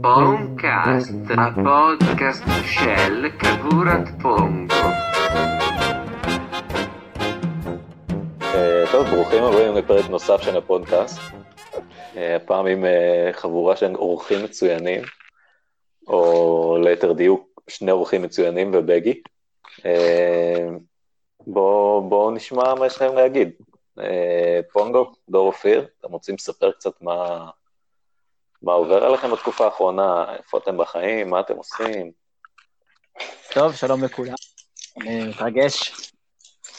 בונקאסט, הפודקאסט של כדורת פונגו. אה, טוב, ברוכים הבאים לפרק נוסף של הפודקאסט. אה, הפעם עם אה, חבורה של אורחים מצוינים, או ליתר דיוק, שני אורחים מצוינים ובגי. בואו בוא נשמע מה יש להם להגיד. פונגו, דור אופיר, אתם רוצים לספר קצת מה, מה עובר עליכם בתקופה האחרונה, איפה אתם בחיים, מה אתם עושים? טוב, שלום לכולם. אני מתרגש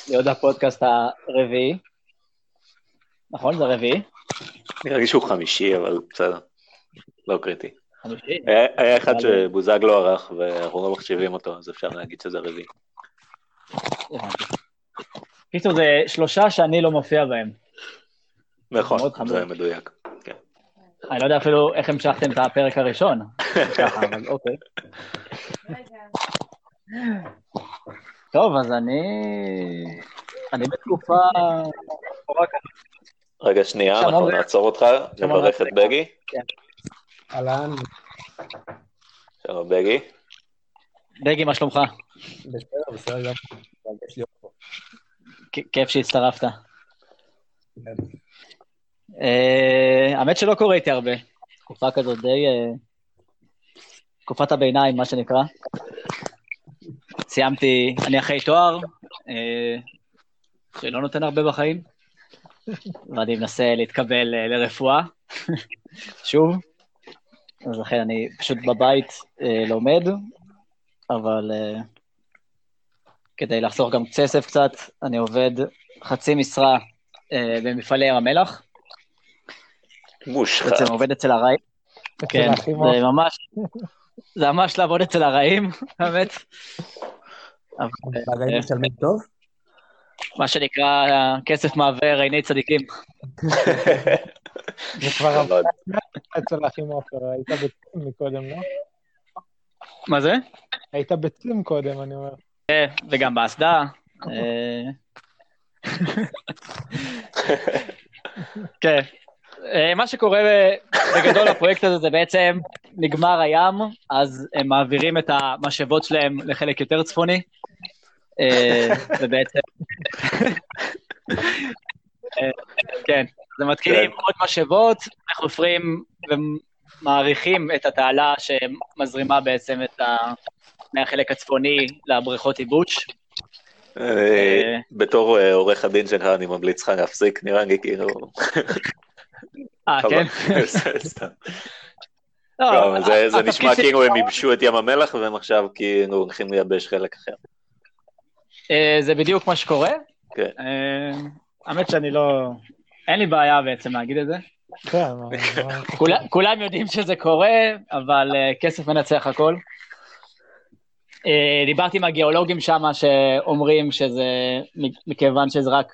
להיות הפודקאסט הרביעי. נכון, זה רביעי? נראה לי שהוא חמישי, אבל בסדר, לא קריטי. חמישי? היה, היה אחד שבוזגלו ערך ואנחנו לא מחשיבים אותו, אז אפשר להגיד שזה רביעי. קיצור, זה שלושה שאני לא מופיע בהם. נכון, זה מדויק. כן. אני לא יודע אפילו איך המשכתם את הפרק הראשון, ככה, אבל אוקיי. טוב, אז אני... אני בתקופה... רגע, שנייה, אנחנו נעצור אותך, נברך את בגי. כן. אהלן. שלום, בגי. בגי, מה שלומך? בסדר, בסדר גם. כיף שהצטרפת. אה, האמת שלא קורה איתי הרבה. תקופה כזאת די... אה, תקופת הביניים, מה שנקרא. סיימתי, אני אחרי תואר, אה, שלא נותן הרבה בחיים, ואני מנסה להתקבל לרפואה, שוב. אז לכן אני פשוט בבית לומד, אבל כדי לחסוך גם כסף קצת, אני עובד חצי משרה במפעלי ים המלח. מושחת. בעצם עובד אצל הרעים. כן, זה ממש, זה ממש לעבוד אצל הרעים, האמת. הרעים משלמים טוב? מה שנקרא, כסף מעוור עיני צדיקים. זה כבר עבודה אצל האחים עופר, היית בצים מקודם, לא? מה זה? היית בצים קודם, אני אומר. כן, וגם באסדה. כן. מה שקורה בגדול בפרויקט הזה זה בעצם נגמר הים, אז הם מעבירים את המשאבות שלהם לחלק יותר צפוני, ובעצם... כן, אז הם מתקינים עוד משאבות, חופרים ומעריכים את התעלה שמזרימה בעצם את ה... מהחלק הצפוני לבריכות ייבוש. בתור עורך הדין שלך אני ממליץ לך להפסיק, נראה לי כאילו... אה, כן? לא, זה נשמע כאילו הם ייבשו את ים המלח והם עכשיו כאילו הולכים לייבש חלק אחר. זה בדיוק מה שקורה. כן. האמת שאני לא... אין לי בעיה בעצם להגיד את זה. כן. כולם יודעים שזה קורה, אבל כסף מנצח הכל. דיברתי עם הגיאולוגים שם שאומרים שזה, מכיוון שזה רק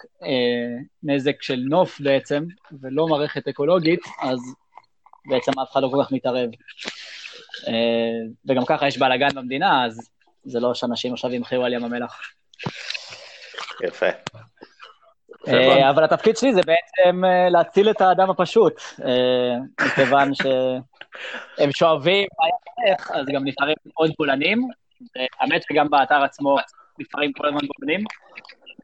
נזק של נוף בעצם, ולא מערכת אקולוגית, אז בעצם אף אחד לא כל כך מתערב. וגם ככה יש בלאגן במדינה, אז זה לא שאנשים עכשיו ימחאו על ים המלח. יפה. אבל התפקיד שלי זה בעצם להציל את האדם הפשוט, מכיוון שהם שואבים אז גם נשארים עוד פולנים, האמת שגם באתר עצמו נבחרים כל הזמן בוגנים,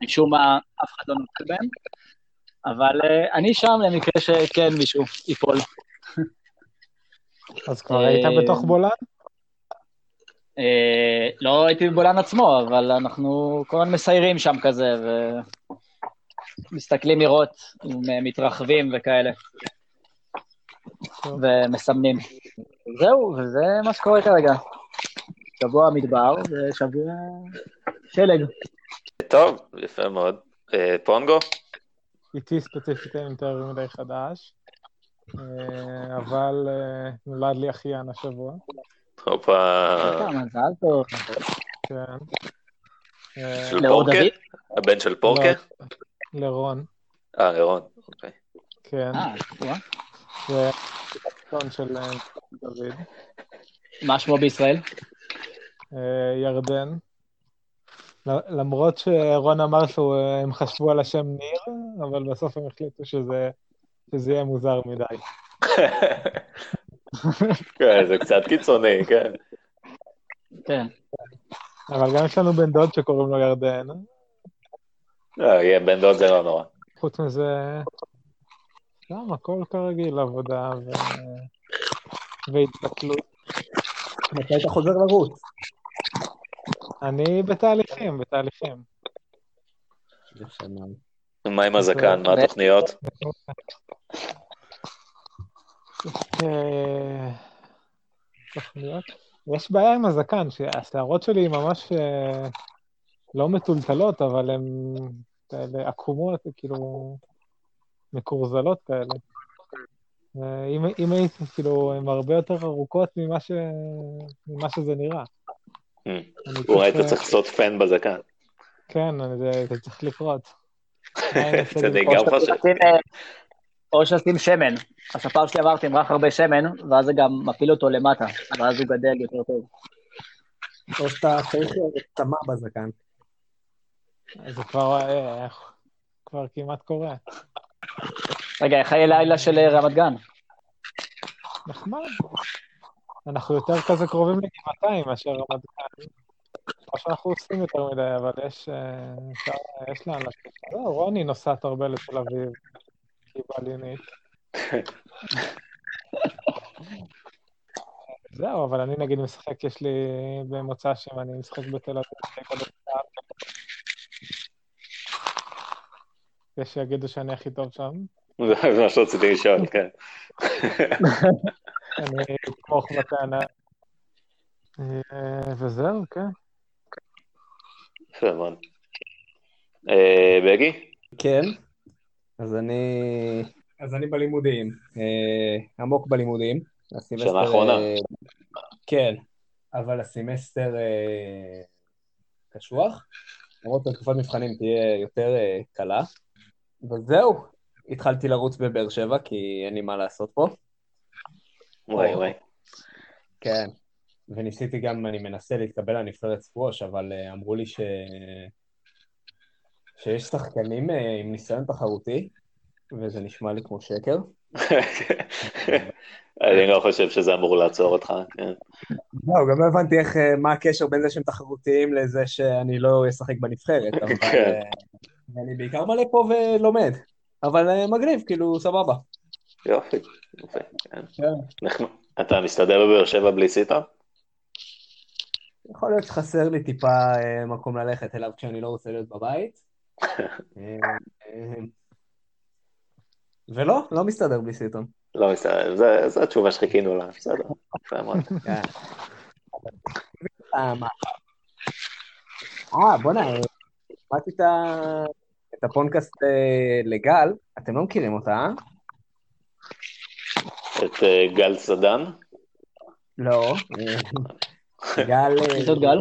משום מה אף אחד לא נותן בהם, אבל אני שם למקרה שכן מישהו ייפול. אז כבר היית בתוך בולן? לא הייתי בבולן עצמו, אבל אנחנו כל הזמן מסיירים שם כזה, ומסתכלים לראות אם מתרחבים וכאלה, ומסמנים. זהו, וזה מה שקורה כרגע. שבוע מדבר ושבוע שלג. טוב, יפה מאוד. פונגו? איתי ספציפית אין יותר מדי חדש, אבל נולד לי אחיין השבוע. הופה. מזל טוב. כן. של פורקה? הבן של פורקה? לרון. אה, לרון, אוקיי. כן. אה. זה של דוד. מה שמו בישראל? ירדן. למרות שרון אמר שהם חשבו על השם ניר, אבל בסוף הם החליטו שזה יהיה מוזר מדי. כן, זה קצת קיצוני, כן. כן. אבל גם יש לנו בן דוד שקוראים לו ירדן. לא, יהיה בן דוד זה לא נורא. חוץ מזה, גם הכל כרגיל, עבודה ו... והתפתלות. מתי אתה חוזר לרוץ? אני בתהליכים, בתהליכים. מה עם הזקן? מה התוכניות? אה, תוכניות? יש בעיה עם הזקן, שהשערות שלי ממש אה, לא מטולטלות, אבל הן כאלה עקומות, כאילו, מקורזלות כאלה. אה, אם, אם הייתי, כאילו, הן הרבה יותר ארוכות ממה, ש... ממה שזה נראה. אולי צריך, אתה צריך לעשות פן בזקן. כן, אני- זה, זה צריך או. תשים, אה, או שתשים שמן. הספר שלי עבר תמרח הרבה שמן, ואז זה גם מפיל אותו למטה, ואז הוא גדל יותר טוב. או שאתה צריך צמא בזקן. זה כבר, אה, כבר כמעט קורה. רגע, איך היה לילה של אה, רמת גן? נחמד. אנחנו יותר כזה קרובים לגבעתיים מאשר רמת גן. לא שאנחנו עושים יותר מדי, אבל יש, אה, יש לאן לצאת. לא, רוני נוסעת הרבה לתל אביב, כי היא בעליונית. זהו, אבל אני נגיד משחק, יש לי במוצא שם, אני משחק בתל אביב. יש שיגידו שאני הכי טוב שם. זה מה שרציתי לשאול, כן. אני אתמוך בטענה. אה, וזהו, כן. יפה מאוד. אה, בגי? כן. אז אני... אז אני בלימודים. אה, עמוק בלימודים. שנה אחרונה. כן. אבל הסמסטר קשוח. למרות שתקופת מבחנים תהיה יותר קלה. וזהו. התחלתי לרוץ בבאר שבע, כי אין לי מה לעשות פה. וואי וואי. כן. וניסיתי גם, אני מנסה להתקבל לנבחרת סקווש, אבל uh, אמרו לי ש... שיש שחקנים uh, עם ניסיון תחרותי, וזה נשמע לי כמו שקר. אני לא חושב שזה אמור לעצור אותך, כן. לא, גם לא הבנתי איך, uh, מה הקשר בין זה שהם תחרותיים לזה שאני לא אשחק בנבחרת, אבל כן. אני בעיקר מלא פה ולומד. אבל מגניב, כאילו, סבבה. יופי, יופי, כן. כן. אתה מסתדר בבאר שבע בלי סיטה? יכול להיות שחסר לי טיפה uh, מקום ללכת אליו כשאני לא רוצה להיות בבית. אה, אה, ולא, לא מסתדר בלי סיטון. לא מסתדר, זו התשובה שחיכינו לה, בסדר. יפה מאוד. כן. אה? אה, בוא'נה, אה, שמעתי את ה- את הפודקאסט אה, לגל, אתם לא מכירים אותה, אה? את אה, גל סדן? לא. אה, גל... אה, זאת גל?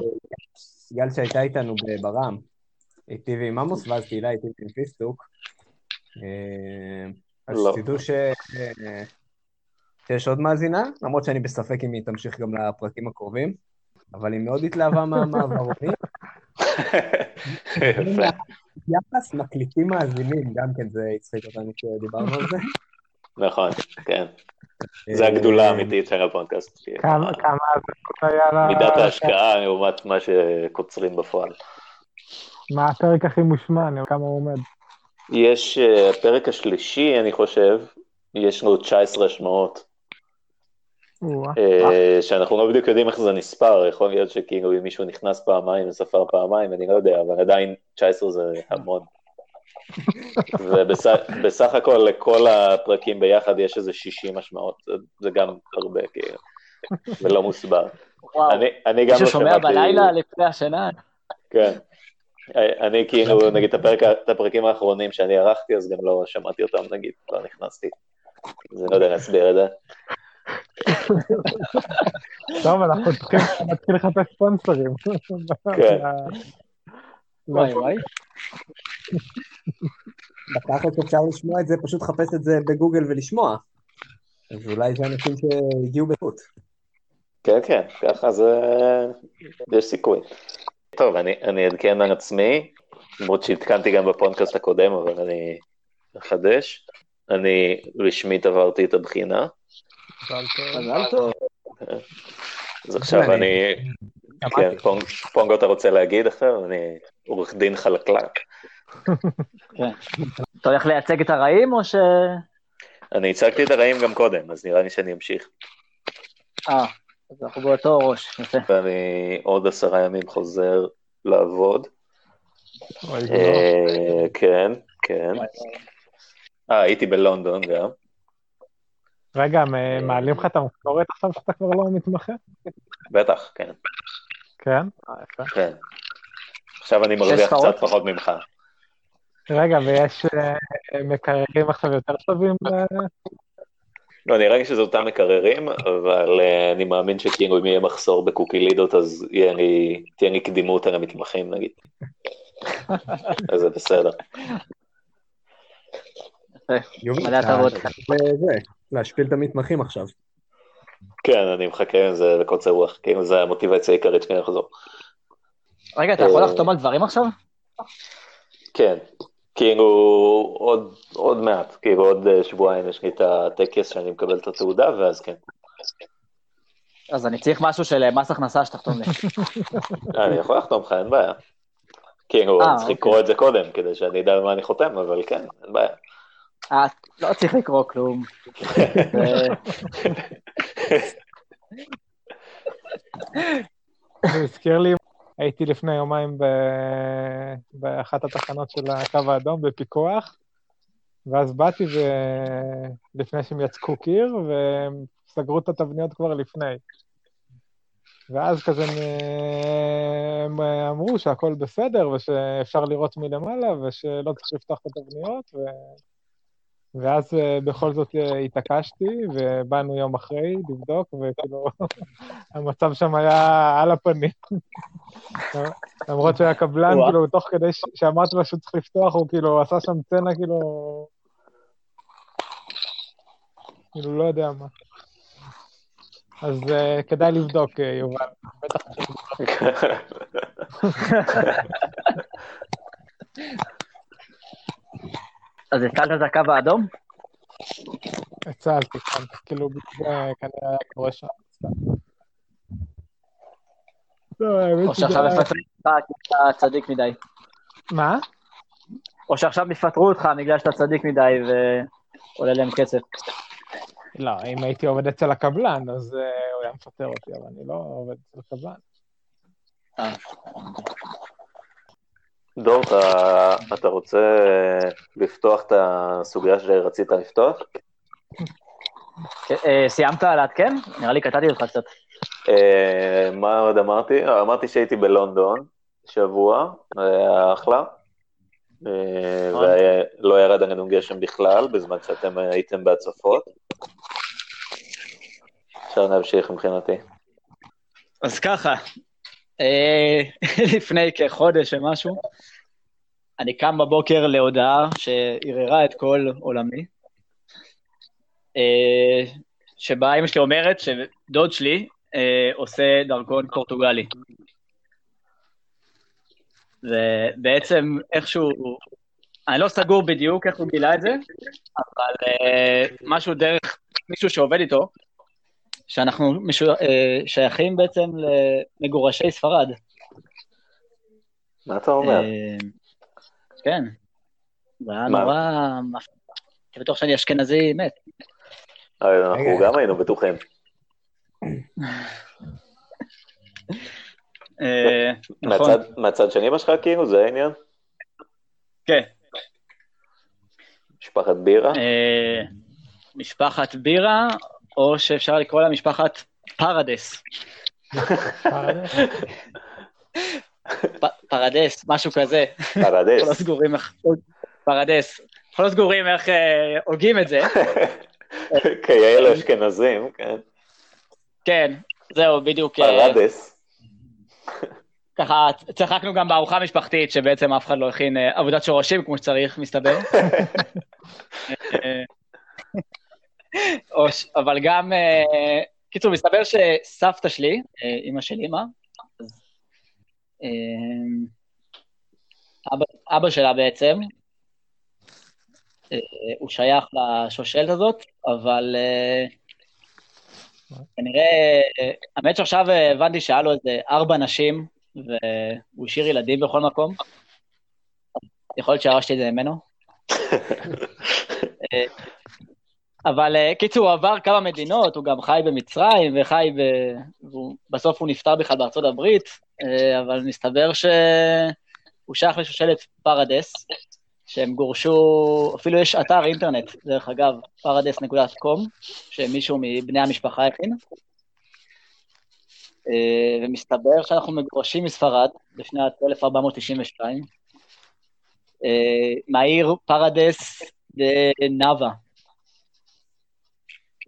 גל שהייתה איתנו בברם. איתי ועם עמוס, ואז תהילה איתי ועם פיסטוק. אה, אז לא. תדעו ש... אה, שיש עוד מאזינה, למרות שאני בספק אם היא תמשיך גם לפרקים הקרובים, אבל היא מאוד התלהבה מהמעברונים. יחס מקליטים מאזינים, גם כן זה הצחיק אותנו כשדיברנו על זה. נכון, כן. זה הגדולה האמיתית של הפודקאסט. כמה כמה זה היה ל... מידת ההשקעה לעומת מה שקוצרים בפועל. מה הפרק הכי מושמע, אני- כמה הוא עומד. יש, אה, הפרק השלישי, אני חושב, יש לו 19 השמעות. אה, שאנחנו לא בדיוק יודעים איך זה נספר, יכול להיות שכאילו אם מישהו נכנס פעמיים וספר פעמיים, אני לא יודע, אבל עדיין 19 זה המון. ובסך הכל לכל הפרקים ביחד יש איזה 60 השמעות, זה, גם הרבה כאילו, ולא מוסבר. וואו, אני, אני גם מישהו לא שומע שמעתי... בלילה לפני השינה? כן. אני כאילו, נגיד, את, הפרק, את הפרקים האחרונים שאני ערכתי, אז גם לא שמעתי אותם, נגיד, לא נכנסתי. אז אני לא יודע להסביר את זה. טוב, אנחנו צריכים להתחיל לחפש ספונסרים. כן. וואי וואי. בתכלס אפשר לשמוע את זה, פשוט לחפש את זה בגוגל ולשמוע. אז אולי זה אנשים שהגיעו בטעות. כן, כן, ככה זה... יש סיכוי. טוב, אני, אני אעדכן על עצמי, למרות שעדכנתי גם בפודקאסט הקודם, אבל אני אחדש. אני רשמית עברתי את הבחינה, מזל טוב. מזל טוב. אז עכשיו אני... כן, פונג- פונגו אתה רוצה להגיד עכשיו? אני עורך דין חלקלק. אתה הולך לייצג את הרעים, או ש... אני הצגתי את הרעים גם קודם, אז נראה לי שאני אמשיך. אה, אז אנחנו באותו ראש, יפה. ואני עוד עשרה ימים חוזר לעבוד. זה לא. אה, כן, כן. אה, הייתי בלונדון גם. רגע, מ- מעלים לך את המשכורת עכשיו שאתה כבר לא מתמחה? בטח, כן, כן? אה, יפה. כן. עכשיו אני מרוויח? קצת פחות ממך. רגע, ויש אה, מקררים עכשיו יותר טובים? אה? לא, נראה לי שזה אותם מקררים, אבל אה, אני מאמין שכאילו אם יהיה מחסור בקוקילידות, אז תהיה לי קדימות על המתמחים נגיד. אז זה בסדר. להשפיל את המתמחים עכשיו. כן, אני מחכה עם זה לקוצר רוח, כאילו זה המוטיבציה העיקרית שלי לחזור. רגע, אתה יכול אה, לחתום על דברים עכשיו? כן, כאילו עוד, עוד מעט, כאילו עוד אה, שבועיים יש לי את הטקס שאני מקבל את התעודה, ואז כן. אז אני צריך משהו של אה, מס הכנסה שתחתום לי. אני יכול לחתום לך, אין בעיה. כאילו, אני צריך אוקיי. לקרוא את זה קודם, כדי שאני אדע על מה אני חותם, אבל כן, אין בעיה. לא צריך לקרוא כלום. זה- הזכיר לי, הייתי לפני יומיים באחת התחנות של הקו האדום בפיקוח, ואז באתי ו... לפני שהם יצקו קיר, והם סגרו את התבניות כבר לפני. ואז כזה הם אמרו שהכל בסדר, ושאפשר לראות מלמעלה, ושלא צריך לפתוח את התבניות, ו... ואז אה, בכל זאת אה, התעקשתי, ובאנו יום אחרי לבדוק, וכאילו, המצב שם היה על הפנים. למרות שהקבלן, וואו. כאילו, תוך כדי שאמרתי לו שהוא צריך לפתוח, הוא כאילו עשה שם צנע, כאילו... כאילו, לא יודע מה. אז uh, כדאי לבדוק, יובל. בטח אז הצלת את הקו האדום? הצלתי, כן, כאילו, כנראה היה קורה שם. לא, או שעכשיו יפטרו אותך כי אתה צדיק מדי? מה? או שעכשיו יפטרו אותך בגלל שאתה צדיק מדי ועולה להם כסף? לא, אם הייתי עובד אצל הקבלן, אז uh, הוא היה מפטר אותי, אבל אני לא עובד אצל הקבלן. דור, אתה, אתה רוצה לפתוח את הסוגיה שרצית לפתוח? אה, סיימת לעדכן? נראה לי קטעתי אותך קצת. אה, מה עוד אמרתי? אה, אמרתי שהייתי בלונדון שבוע, היה אחלה. אה, נכון. ולא ירד עלינו גשם בכלל, בזמן שאתם הייתם בהצפות. אפשר להמשיך מבחינתי. אז ככה, לפני כחודש ומשהו, אני קם בבוקר להודעה שערערה את כל עולמי, אה, שבה אמא שלי אומרת שדוד שלי אה, עושה דרכון פורטוגלי. ובעצם איכשהו, אני לא סגור בדיוק איך הוא גילה את זה, אבל אה, משהו דרך מישהו שעובד איתו, שאנחנו משו... אה, שייכים בעצם למגורשי ספרד. מה אתה אומר? אה, כן. זה היה מה? נורא... הייתי בטוח שאני אשכנזי מת. אה, אנחנו גם היינו בטוחים. נכון, מהצד- מהצד של אמא שלך כאילו, זה העניין? כן. משפחת בירה? משפחת בירה, או שאפשר לקרוא לה משפחת פרדס. פרדס, משהו כזה. אנחנו לא פרדס. סגורים איך... פרדס. אנחנו לא סגורים איך אה, הוגים את זה. כאלה אשכנזים, כן. כן, זהו, בדיוק. אה, פרדס. ככה צחקנו גם בארוחה המשפחתית, שבעצם אף אחד לא הכין אה, עבודת שורשים כמו שצריך, מסתבר. אה, אבל גם, אה, קיצור, מסתבר שסבתא שלי, אה, אימא של אימא, אז, אה, אבא, אבא שלה בעצם, אה, הוא שייך לשושלת הזאת, אבל אה, כנראה, האמת שעכשיו הבנתי שהיה לו איזה ארבע נשים, והוא השאיר ילדים בכל מקום. יכול להיות שירשתי את זה ממנו. אה, אבל אה, קיצור, הוא עבר כמה מדינות, הוא גם חי במצרים וחי ב... בסוף הוא נפטר בכלל בארצות הברית, אה, אבל מסתבר שהוא שייך לשושלת פרדס, שהם גורשו, אפילו יש אתר אינטרנט, דרך אגב, פרדס.com, שמישהו מבני המשפחה הכין. ומסתבר שאנחנו מגורשים מספרד בשנת 1492, מהעיר פרדס דנאבה.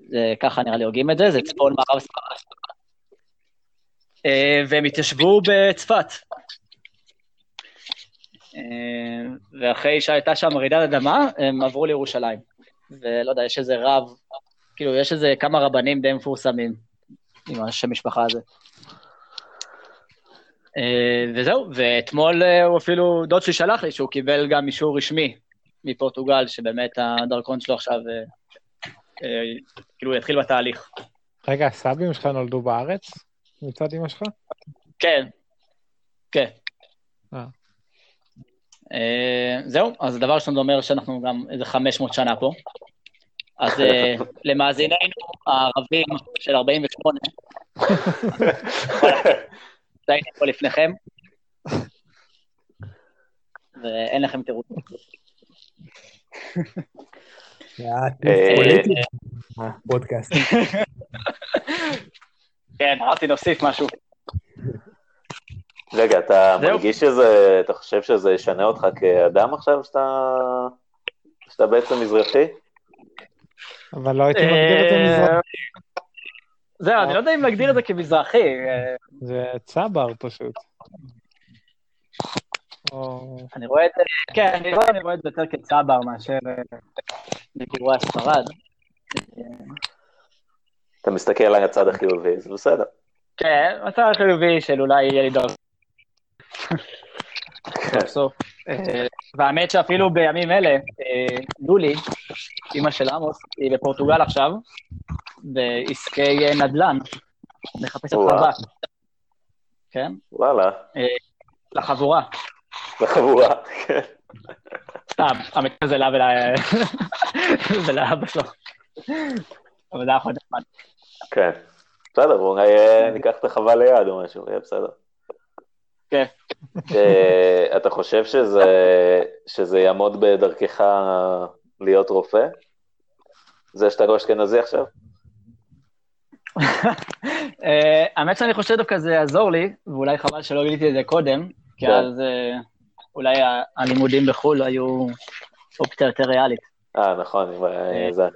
זה ככה נראה לי הוגים את זה, זה צפון מערב ספרד. אה, והם התיישבו בצפת. אה, ואחרי שהייתה שם רעידת אדמה, הם עברו לירושלים. ולא יודע, יש איזה רב, כאילו, יש איזה כמה רבנים די מפורסמים עם השם משפחה הזה. אה, וזהו, ואתמול הוא אפילו, דוד שלי שלח לי שהוא קיבל גם אישור רשמי מפורטוגל, שבאמת הדרכון שלו עכשיו כאילו יתחיל בתהליך. רגע, הסבים שלך נולדו בארץ מצד אמא שלך? כן, כן. אה. אה, זהו, אז דבר ראשון זה אומר שאנחנו גם איזה 500 שנה פה. אז למאזיננו הערבים של 48, הייתי פה לפניכם, ואין לכם תירוץ. אה, פודקאסט. כן, אמרתי נוסיף משהו. רגע, אתה מרגיש שזה, אתה חושב שזה ישנה אותך כאדם עכשיו, שאתה בעצם מזרחי? אבל לא הייתי מגדיר את זה מזרחי. זהו, אני לא יודע אם להגדיר את זה כמזרחי. זה צבר פשוט. אני רואה את זה, כן, אני רואה את זה יותר כצבר מאשר בגירועי הספרד. אתה מסתכל על הצד החיובי, זה בסדר. כן, הצד החיובי של אולי יהיה לי דור. סוף אה, והאמת שאפילו בימים אלה, אה, לולי, אימא של עמוס, היא בפורטוגל עכשיו, בעסקי נדל"ן, מחפשת חווה. כן? וואלה. אה, לחבורה. לחבורה, כן. סתם, המקרה זה לה ולאבא שלו. אבל זה היה חודש נחמד. כן. בסדר, אולי אה, ניקח את החווה ליד או משהו, יהיה בסדר. כן. אה, אתה חושב שזה יעמוד בדרכך להיות רופא? זה שאתה לא אשכנזי עכשיו? אה, האמת שאני חושב דווקא זה יעזור לי, ואולי חבל שלא גיליתי את זה קודם, כי כן. אז אולי הלימודים בחו"ל היו אופציה יותר ריאלית. אה, נכון, זה.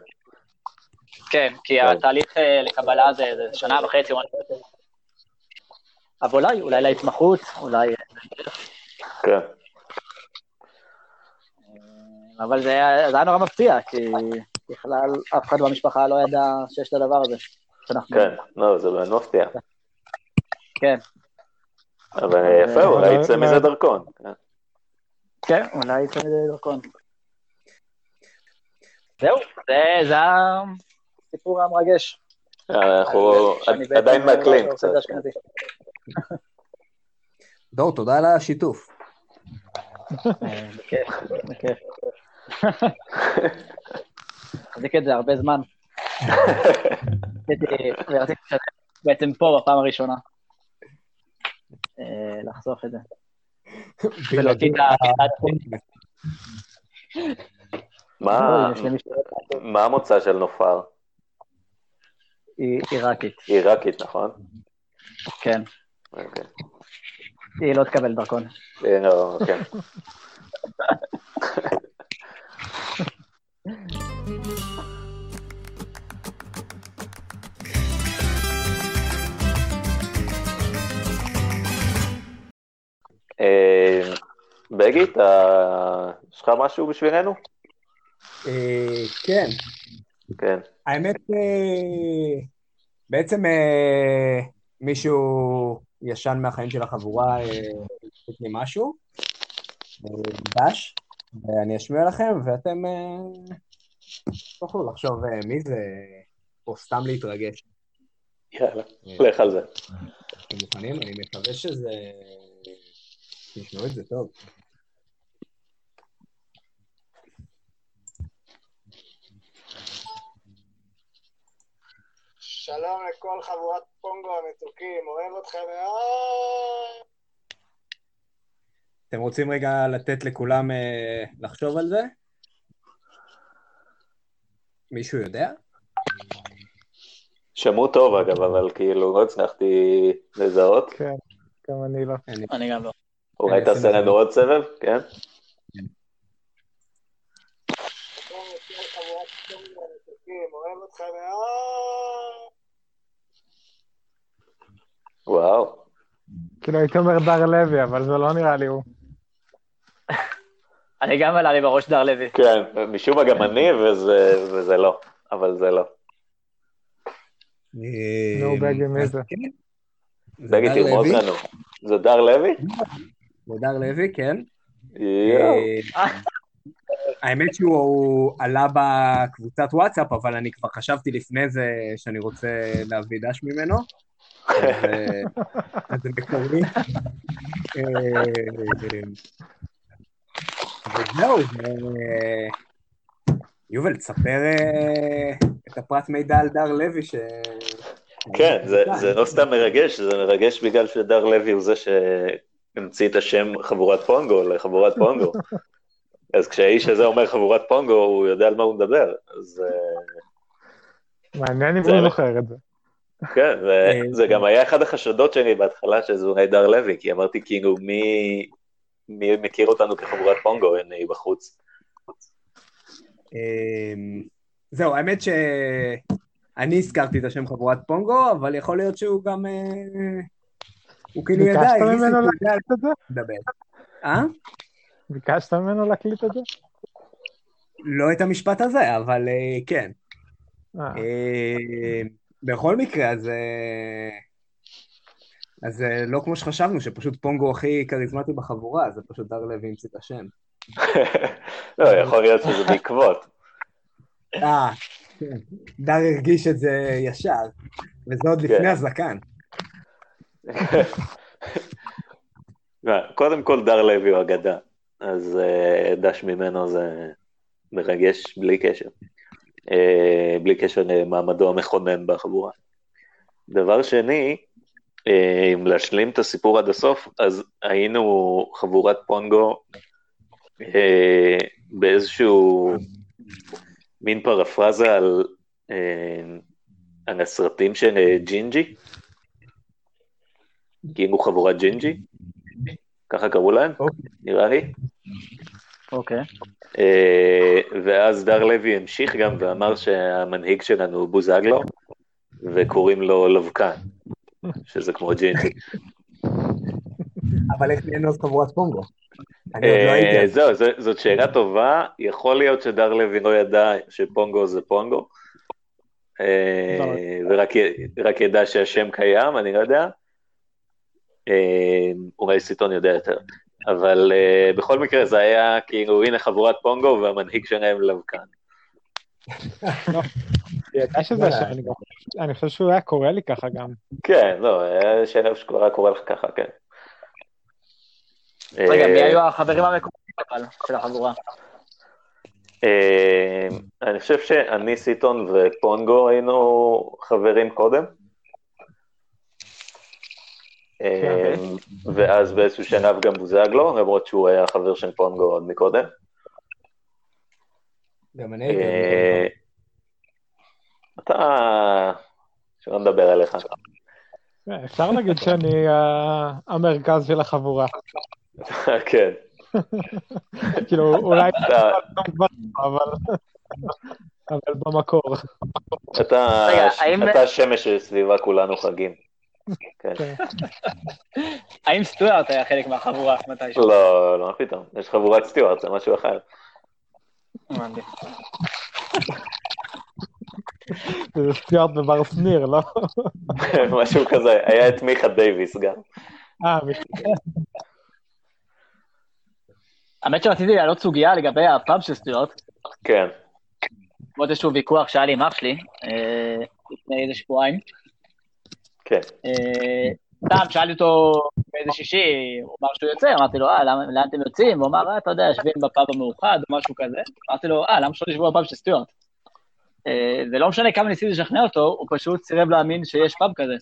כן, כי כן. התהליך אה, לקבלה זה שנה וחצי אבל אולי, אולי להתמחות, אולי... כן. אבל זה היה נורא מפתיע, כי בכלל אף אחד במשפחה לא ידע שיש את הדבר הזה. כן, לא, זה באמת מפתיע. כן. אבל יפה, אולי יצא מזה דרכון. כן, אולי יצא מזה דרכון. זהו, זה הסיפור המרגש. אה, אנחנו עדיין מעכלים קצת. דור, תודה על השיתוף. בכיף, בכיף. מחזיק את זה הרבה זמן. ורציתי בעצם פה בפעם הראשונה. אה, לחשוף את זה. ולהוציא את ה... מה המוצא של נופר? היא עיראקית. עיראקית, נכון? כן. אוקיי. היא לא תקבל דרכון. אה, לא, כן. בגי, יש לך משהו בשבילנו? אה, כן. כן. האמת, אה, בעצם אה, מישהו ישן מהחיים של החבורה יש לי משהו, דש, ואני אשמיע לכם, ואתם תוכלו לחשוב מי זה, או סתם להתרגש. יאללה, לך על זה. אתם מוכנים? אני מקווה שזה... תשמעו את זה טוב. שלום לכל חבורת פונגו המתוקים, אוהב אתכם מאוד. אתם רוצים רגע לתת לכולם אה, לחשוב על זה? מישהו יודע? שמעו טוב אגב, אבל כאילו לא הצלחתי לזהות. כן, גם אני לא. אני גם לא. אולי תעשה לנו עוד סבב, כן? שלום לכל חבורת פונגו המתוקים, אוהב אתכם מאוד. וואו. כאילו הייתי אומר דר לוי, אבל זה לא נראה לי הוא. אני גם עלה לי בראש דר לוי. כן, משום מה גם אני, וזה, וזה לא, אבל זה לא. נו, בגין, מי זה? בגי תרמוז. לנו. זה דר לוי? זה דר לוי, כן. אה, האמת שהוא הוא עלה בקבוצת וואטסאפ, אבל אני כבר חשבתי לפני זה שאני רוצה להביא דש ממנו. אז, זה מקורי. אה, וזהו, אה, יובל, תספר אה, את הפרט מידע על דר לוי ש... כן, זה, זה לא סתם מרגש, זה מרגש בגלל שדר לוי הוא זה שהמציא את השם חבורת פונגו לחבורת פונגו. אז כשהאיש הזה אומר חבורת פונגו, הוא יודע על מה הוא מדבר. אז מעניין אם זה הוא זוכר את זה. כן, וזה גם היה אחד החשדות שלי בהתחלה, שזה אולי דר לוי, כי אמרתי כאילו, מי, מי מכיר אותנו כחבורת פונגו, אני בחוץ. אמ, זהו, האמת שאני הזכרתי את השם חבורת פונגו, אבל יכול להיות שהוא גם... אה, הוא כאילו ידע, ביקשת ממנו זה, להקליט את זה? מה לדבר. אה? ביקשת ממנו להקליט את זה? לא את המשפט הזה, אבל אה, כן. אה, אה, בכל מקרה, אז... אה, אז זה לא כמו שחשבנו, שפשוט פונגו הכי כריזמטי בחבורה, זה פשוט דר לוי המציא את השם. לא, יכול להיות שזה בעקבות. אה, כן. דר הרגיש את זה ישר, וזה עוד לפני כן. הזקן. קודם כל דר לוי הוא אגדה, אז אה, דש ממנו זה מרגש בלי קשר. אה, בלי קשר למעמדו המכונן בחבורה. דבר שני, אה, אם להשלים את הסיפור עד הסוף, אז היינו חבורת פונגו אה, באיזשהו מין פרפרזה על, על הסרטים של ג'ינג'י, כאילו חבורת ג'ינג'י, ככה קראו להם, אוקיי. נראה לי. אוקיי. אה, ואז דר לוי המשיך גם ואמר שהמנהיג שלנו הוא בוזגלו, וקוראים לו לבקן, שזה כמו ג'ינג'י. אבל איך נהיינו אז חבורת פונגו? לא אה. זהו, זאת שאלה טובה, יכול להיות שדר לוי לא ידע שפונגו זה פונגו, אה, ורק י- רק ידע שהשם קיים, אני לא יודע. אולי סיטון יודע יותר. אבל אה, בכל מקרה זה היה כאילו, הנה חבורת פונגו והמנהיג שלהם לבקן. אני חושב שהוא היה קורא לי ככה גם. כן, לא, היה שאלה שכבר היה קורה לך ככה, כן. רגע, אה, מי היו החברים המקומיים אבל של החבורה? אה, אני חושב שאני, סיטון ופונגו היינו חברים קודם. אה, ואז באיזשהו שלב גם בוזגלו, למרות שהוא היה חבר של פונגו עוד מקודם. גם אני הייתי. אה, אתה... שלא נדבר עליך. אה, אפשר להגיד שאני המרכז של החבורה. כן. כאילו, אולי אבל... אבל במקור. אתה השמש שסביבה כולנו חגים. כן. האם סטוארט היה חלק מהחבורה מתישהו? לא, לא, מה פתאום. יש חבורת סטיוארט, זה משהו אחר. זה סטיוארט ובר שניר, לא? משהו כזה. היה את מיכה דייוויס גם. אה, האמת שרציתי להעלות סוגיה לגבי הפאב של סטוארט, כן. בעקבות איזשהו ויכוח שהיה לי עם אח שלי אה, לפני איזה שבועיים. כן. אה, סתם, שאלתי אותו באיזה שישי, הוא אמר שהוא יוצא, אמרתי לו, אה, לאן אתם יוצאים? הוא אמר, אה, אתה יודע, יושבים בפאב המאוחד או משהו כזה. אמרתי לו, אה, למה שלא תשבו בפאב של סטיוארט? אה, ולא משנה כמה ניסיתי לשכנע אותו, הוא פשוט סירב להאמין שיש פאב כזה.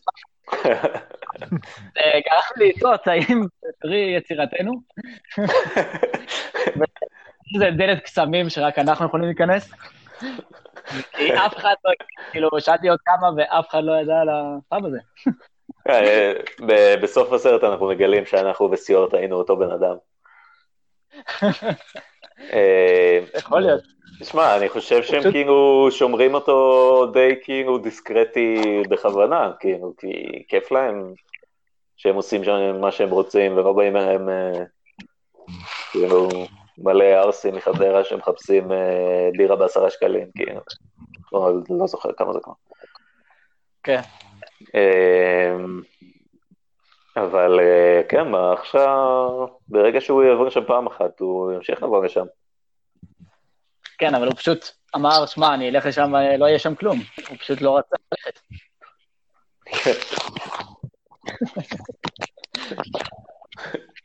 זה גרם לי לטעות, האם פרי יצירתנו? זה דלת קסמים שרק אנחנו יכולים להיכנס? כי אף אחד לא, כאילו, שאלתי עוד כמה ואף אחד לא ידע על הפאב הזה. אה, ב- בסוף הסרט אנחנו מגלים שאנחנו וסיורט היינו אותו בן אדם. אה, יכול להיות. תשמע, אני חושב שהם כאילו שומרים אותו די כאילו דיסקרטי בכוונה, כאילו, כי כיף להם שהם עושים שם מה שהם רוצים ולא באים אה, כאילו מלא ערסים מחדרה שמחפשים אה, בירה בעשרה שקלים, כאילו. לא, לא זוכר כמה זה כבר. כן. אמ, אבל אה, כן, עכשיו, ברגע שהוא יעבור שם פעם אחת, הוא ימשיך לבוא לשם. כן, אבל הוא פשוט אמר, שמע, אני אלך לשם, אה, לא יהיה שם כלום. הוא פשוט לא רצה ללכת.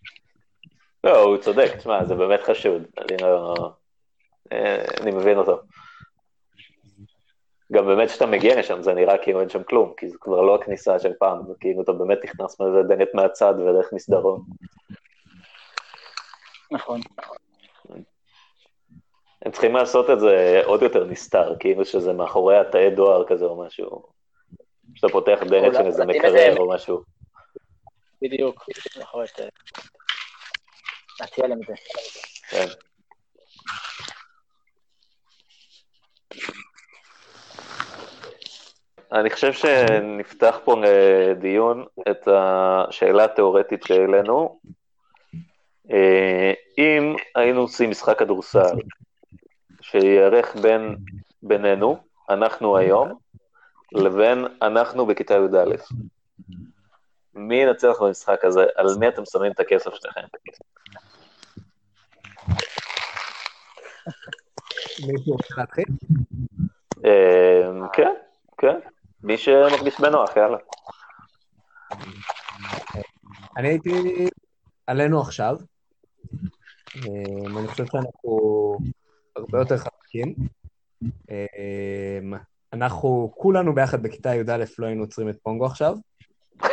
לא, הוא צודק, תשמע, זה באמת חשוד. אני לא... אה, אני מבין אותו. גם באמת כשאתה מגיע לשם זה נראה כאילו אין שם כלום, כי זה כבר לא הכניסה של פעם, זה כאילו אתה באמת נכנס מאיזה דלת מהצד ודרך מסדרון. נכון. הם צריכים לעשות את זה עוד יותר נסתר, כאילו שזה מאחורי התאי דואר כזה או משהו. שאתה פותח דלת של איזה מקרר או משהו. בדיוק. יכול להיות... להציע להם את. אני חושב שנפתח פה לדיון את השאלה התיאורטית שהעלינו. אה, אם היינו עושים משחק כדורסל שייערך בין בינינו, אנחנו היום, לבין אנחנו בכיתה י"א, מי ינצח במשחק הזה? על מי אתם שמים את הכסף שלכם? מישהו רוצה להתחיל? אה, כן, כן. מי שמרגיש בנוח, יאללה. אני הייתי עלינו עכשיו. אה, אני חושב שאנחנו הרבה יותר חזקים. אה, אנחנו כולנו ביחד בכיתה י"א לא היינו עוצרים את פונגו עכשיו.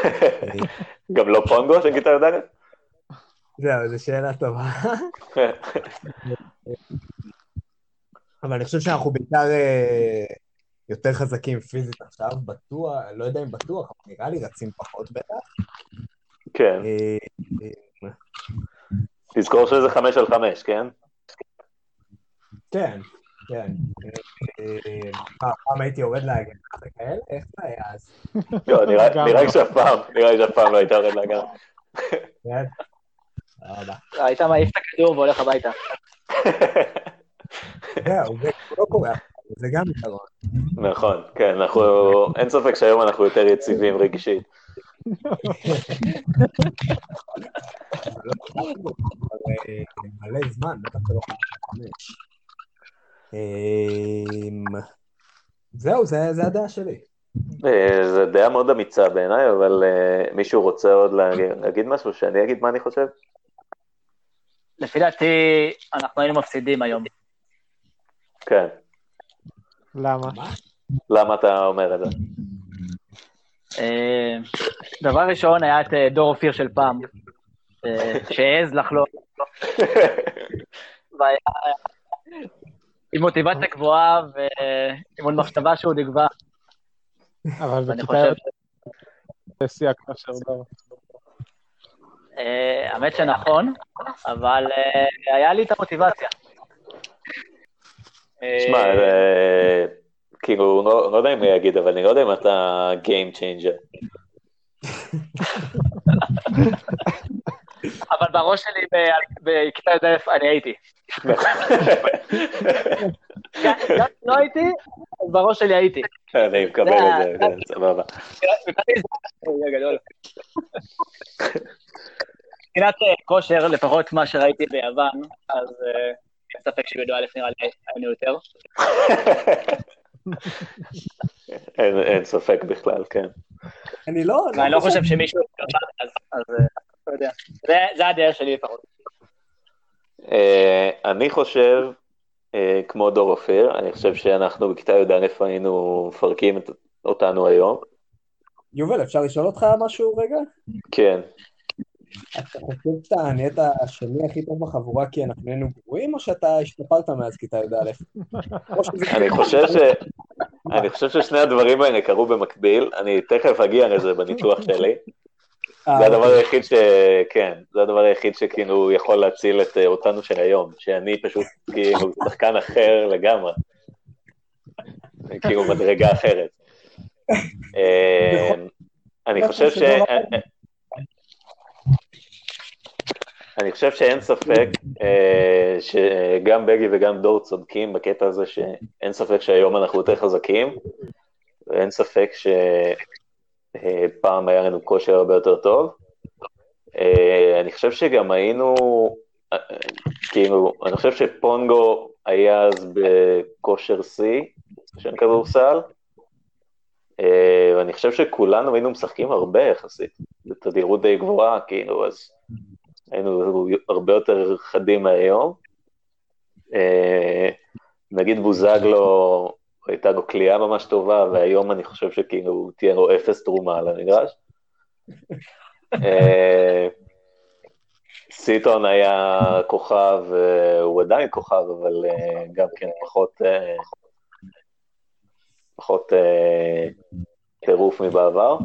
גם לא פונגו של כיתה י"א? זהו, זו שאלה טובה. אבל אני חושב שאנחנו בעיקר אה, יותר חזקים פיזית עכשיו, בטוח, לא יודע אם בטוח, אבל נראה לי רצים פחות בטח. כן. אה, אה, תזכור שזה חמש על חמש, כן? כן, כן. פעם הייתי יורד להגנה וכאלה, איך זה היה אז? לא, נראה לי לא. שאף פעם, נראה לי שאף פעם לא הייתה יורד להגנה. כן? תודה רבה. היית מעיף את הכדור והולך הביתה. זהו, זה לא קורה, זה גם יתרון. נכון, כן, אנחנו, אין ספק שהיום אנחנו יותר יציבים רגשית. מלא זמן, בטח שלא חמש. אה, זהו, זה זה הדעה שלי. אה, זו דעה מאוד אמיצה בעיניי, אבל אה, מישהו רוצה עוד להגיד משהו? שאני אגיד מה אני חושב? לפי דעתי, אנחנו היינו מפסידים היום. כן. למה? למה אתה אומר את זה? אה, דבר ראשון, היה את אה, דור אופיר של פעם, אה, שהעז לחלום, עם מוטיבציה גבוהה ועם עוד מחשבה שהוא נגבה, אבל בכיתה חושב, זה שיא הכושר דור. אה, האמת שנכון, אבל אה, היה לי את המוטיבציה. שמע, אה, כאילו, לא לא יודע אם הוא יגיד, אבל אני לא יודע אם אתה Game Changer. אבל בראש שלי בכיתה י"א אני הייתי. גם אם לא הייתי, אז בראש שלי הייתי. אני מקבל את זה, כן, סבבה. מבחינת אה, כושר, לפחות מה שראיתי ביוון, אז אה, אין ספק שי"א נראה לי היינו יותר. אין ספק בכלל, כן. אני לא... ואני לא חושב שמישהו... אז אה, לא יודע. זה- הדרך שלי לפחות. אה, אני חושב, אה, כמו דור אופיר, אני חושב שאנחנו בכיתה י"א היינו מפרקים אותנו היום. יובל, אפשר לשאול אותך משהו רגע? כן. אתה חושב שאתה נהיית השני הכי טוב בחבורה כי אנחנו נהיינו גרועים, או שאתה השתפרת מאז כיתה י"א? אני חושב ש... אני חושב ששני הדברים האלה קרו במקביל, אני תכף אגיע לזה בניתוח שלי. אה, זה הדבר היחיד ש... כן, זה הדבר היחיד שכאילו יכול להציל את אה, אותנו של היום, שאני פשוט כאילו שחקן אחר לגמרי. כאילו מדרגה אחרת. אה, אני חושב ש... אני חושב שאין ספק אה, שגם בגי וגם דור צודקים בקטע הזה שאין ספק שהיום אנחנו יותר חזקים, ואין ספק שפעם היה לנו כושר הרבה יותר טוב. אה, אני חושב שגם היינו, אה, כאילו, אני חושב שפונגו היה אז בכושר שיא של כדורסל, אה, ואני חושב שכולנו היינו משחקים הרבה יחסית, בתדירות די גבוהה, כאילו, אז היינו הרבה יותר חדים מהיום. אה, נגיד בוזגלו, הייתה לו כליאה ממש טובה, והיום אני חושב שכאילו תהיה לו אפס תרומה על המגרש. אה, סיטון היה כוכב, אה, הוא עדיין כוכב, אבל גם כן פחות, פחות טירוף מבעבר.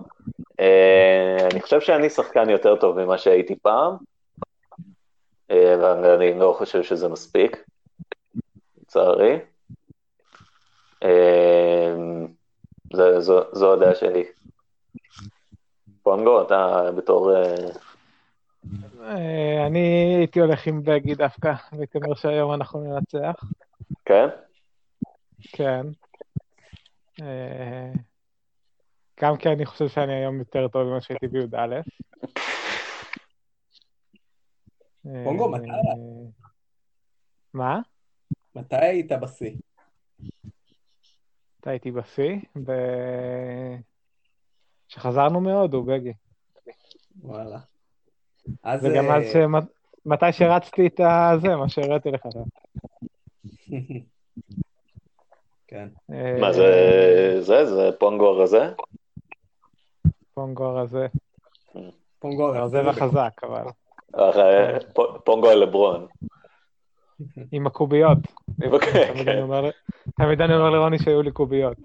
אני חושב שאני שחקן יותר טוב ממה שהייתי פעם, ואני לא חושב שזה מספיק, לצערי. אה, זה- זו- זו הדעה שלי. פונגו, אתה בתור... אה, אה, אני הייתי הולך עם בגי דווקא, והייתי אומר שהיום אנחנו ננצח. כן? כן. אה, גם כי אני חושב שאני היום יותר טוב ממה שהייתי בי"א. אה, פונגו, מתי היה? מה? מתי היית בשיא? אתה הייתי בשיא? ב... שחזרנו מהודו, בגי. וואלה. אז... וגם אה, אז ש... מתי שרצתי את הזה, מה שהראיתי לך. כן. אה, מה זה, זה, זה פונגו הרזה? פונגו הרזה. פונגו הרזה וחזק, אבל. פונגו אלברון. עם הקוביות. תמיד. אני אומר- לרוני שהיו לי קוביות.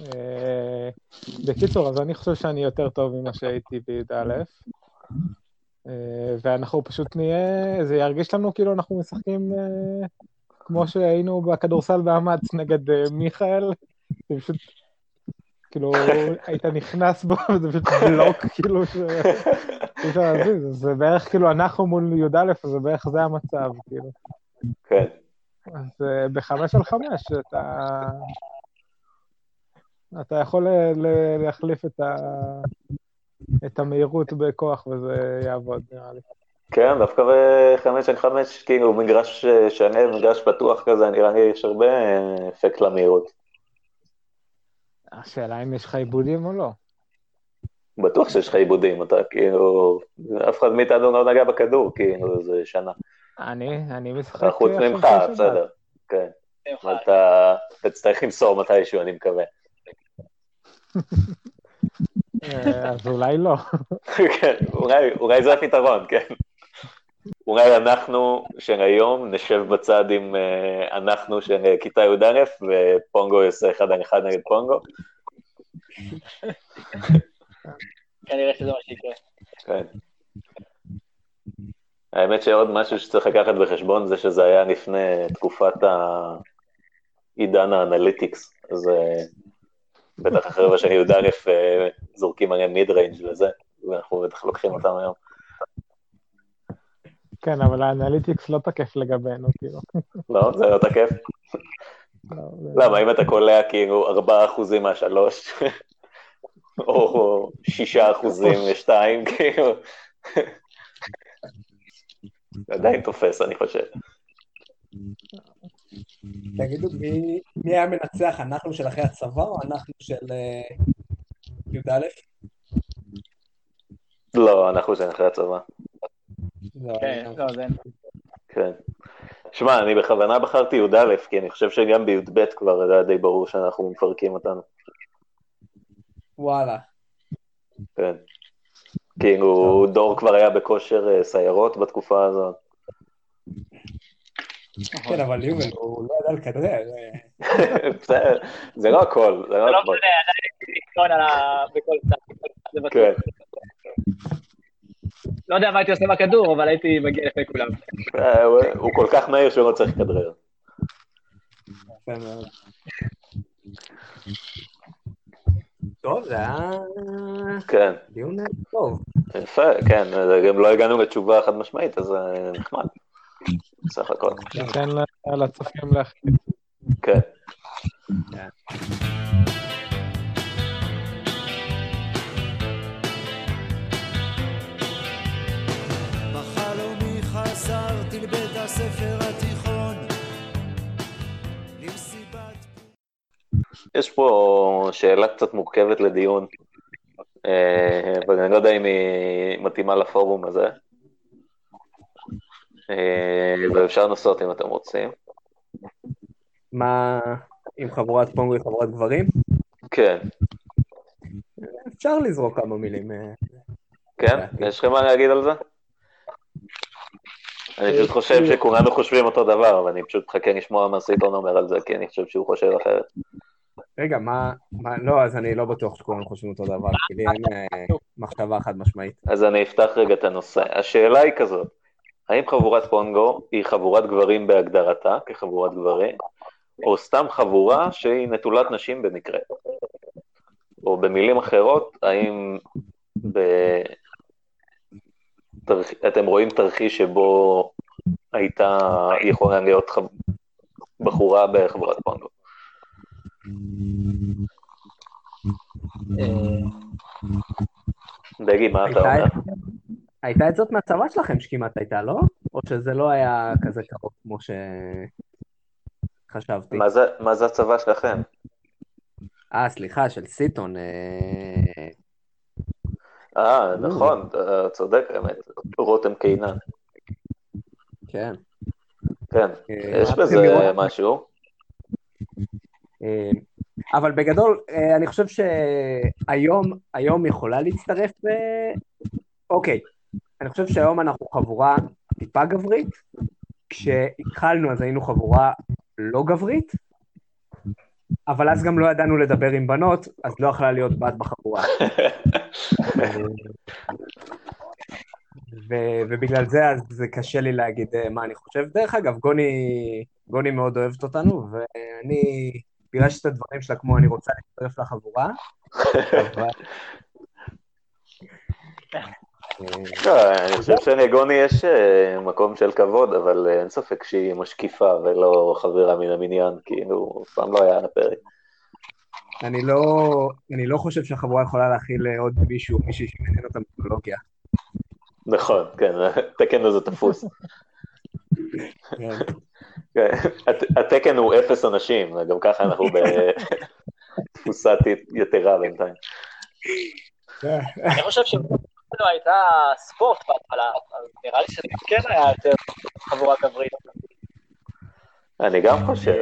אה, בקיצור, אז אני חושב שאני יותר טוב ממה שהייתי בי"א, אה, ואנחנו פשוט נהיה, זה ירגיש לנו כאילו אנחנו משחקים אה, כמו שהיינו בכדורסל באמץ נגד מיכאל, זה פשוט, כאילו, היית נכנס בו, וזה פשוט בלוק, כאילו, ש- אי אפשר להזיז, זה בערך כאילו אנחנו מול י"א, זה בערך זה המצב, כאילו. כן. אז אה, בחמש על חמש אתה... אתה יכול להחליף את, ה... את המהירות בכוח וזה יעבוד, נראה לי. כן, דווקא בחמש על חמש, כאילו, מגרש אה, שלם, מגרש פתוח כזה, נראה לי יש הרבה אה, אפקט למהירות. השאלה אם יש לך עיבודים או לא. בטוח שיש לך עיבודים, אתה כאילו, אף אחד מאיתנו לא נגע בכדור, כאילו, זה שנה. אני, אני משחק... חוץ ממך, שבת. בסדר, כן. אבל אתה תצטרך למסור מתישהו, אני מקווה. אה, אז אולי לא. כן, אולי זה הפתרון, כן. אולי אנחנו של היום נשב בצד עם uh, אנחנו של אה, כיתה י"א, ופונגו יעשה אחד על אחד נגד פונגו. כנראה שזה מה שיקרה. כן. האמת שעוד משהו שצריך לקחת בחשבון זה שזה היה לפני תקופת העידן ה analytics, אז אה, בטח החבר'ה של י"א אה, זורקים עליהם mid range וזה, ואנחנו בטח לוקחים אותם היום. כן, אבל האנליטיקס לא תקף לגבינו, כאילו. לא, זה לא תקף. לא, זה- למה, אם אתה קולע כאילו 4% מהשלוש, או 6% משתיים, כאילו, זה עדיין תופס, אני חושב. תגידו, מי, מי היה מנצח, אנחנו של אחרי הצבא או אנחנו של אה, י"א? לא, אנחנו של אחרי הצבא. כן, לא, זה... כן. שמע, אני בכוונה בחרתי י"א, כי אני חושב שגם בי"ב כבר היה די ברור שאנחנו מפרקים אותנו. וואלה. כן. כאילו, דור כבר היה בכושר אה, סיירות בתקופה הזאת. כן, אבל יובל, הוא לא ידע לכדרר. אה, בסדר, זה לא הכל, זה זה לא לא הכל. משנה, עדיין יש לי ניסיון על ה... בכל צד. זה. כן. לא יודע מה הייתי עושה בכדור, אבל הייתי מגיע לפני כולם. אה, הוא- הוא כל כך מהיר שהוא לא צריך לכדרר. טוב, זה היה כן, דיון טוב. יפה, כן, זה גם לא הגענו לתשובה חד משמעית, אז אה, נחמד. בסך הכל, ניתן לצופים להחליט. כן. יש פה שאלה קצת מורכבת לדיון, אה, אבל אני לא יודע אם היא מתאימה לפורום הזה. אה, ואפשר לנסות אם אתם רוצים. מה, אם חבורת פונגו היא חבורת גברים? כן, אפשר לזרוק כמה מילים. אה, כן? יש לכם מה להגיד על זה? אני פשוט חושב שכולנו חושבים אותו דבר, אבל אני פשוט מחכה לשמוע מה סיטון אומר על זה, כי אני חושב שהוא חושב אחרת. רגע, מה, מה, לא, אז אני לא בטוח שכולם חושבים אותו דבר, כי לי אין אה, מחשבה חד משמעית. אז אני אפתח רגע את הנושא. השאלה היא כזאת, האם חבורת פונגו היא חבורת גברים בהגדרתה, כחבורת גברים, או סתם חבורה שהיא נטולת נשים במקרה? או במילים אחרות, האם ב... תרח... אתם רואים תרחיש שבו הייתה יכולה להיות חב... בחורה בחבורת פונגו? בגי, מה אתה אומר? הייתה את זאת מהצבא שלכם שכמעט הייתה, לא? או שזה לא היה כזה קרוב כמו שחשבתי? מה זה, מה זה הצבא שלכם? אה, סליחה, של סיטון. אה, אה, נכון, אתה צודק באמת, רותם קינן. כן. כן, אה, יש בזה? משהו. אה, אבל בגדול, אה, אני חושב שהיום היום יכולה להצטרף... אוקיי, אני חושב שהיום אנחנו חבורה טיפה גברית. כשהתחלנו אז היינו חבורה לא גברית, אבל אז גם לא ידענו לדבר עם בנות, אז לא יכלה להיות בת בחבורה. ו- ובגלל זה אז זה קשה לי להגיד אה, מה אני חושב. דרך אגב, גוני, גוני מאוד אוהבת אותנו, ואני פירשתי את הדברים שלה כמו אני רוצה להצטרף לחבורה, לא, אני חושב שלגוני יש אה, מקום של כבוד, אבל אה, אין ספק שהיא משקיפה ולא חברה מן המניין, כאילו, אף פעם לא היה על הפרק. אני לא, אני לא חושב שהחבורה יכולה להכיל אה, עוד מישהו, מישהי שמעניין אותה מיתולוגיה. נכון, כן, התקן הזה תפוס. כן. הת- התקן הוא אפס אנשים, גם ככה אנחנו בתפוסה יתרה בינתיים. אני חושב שאם הייתה ספורט בהתחלה, אז נראה לי שזה כן היה יותר חבורה גברית. אני גם חושב.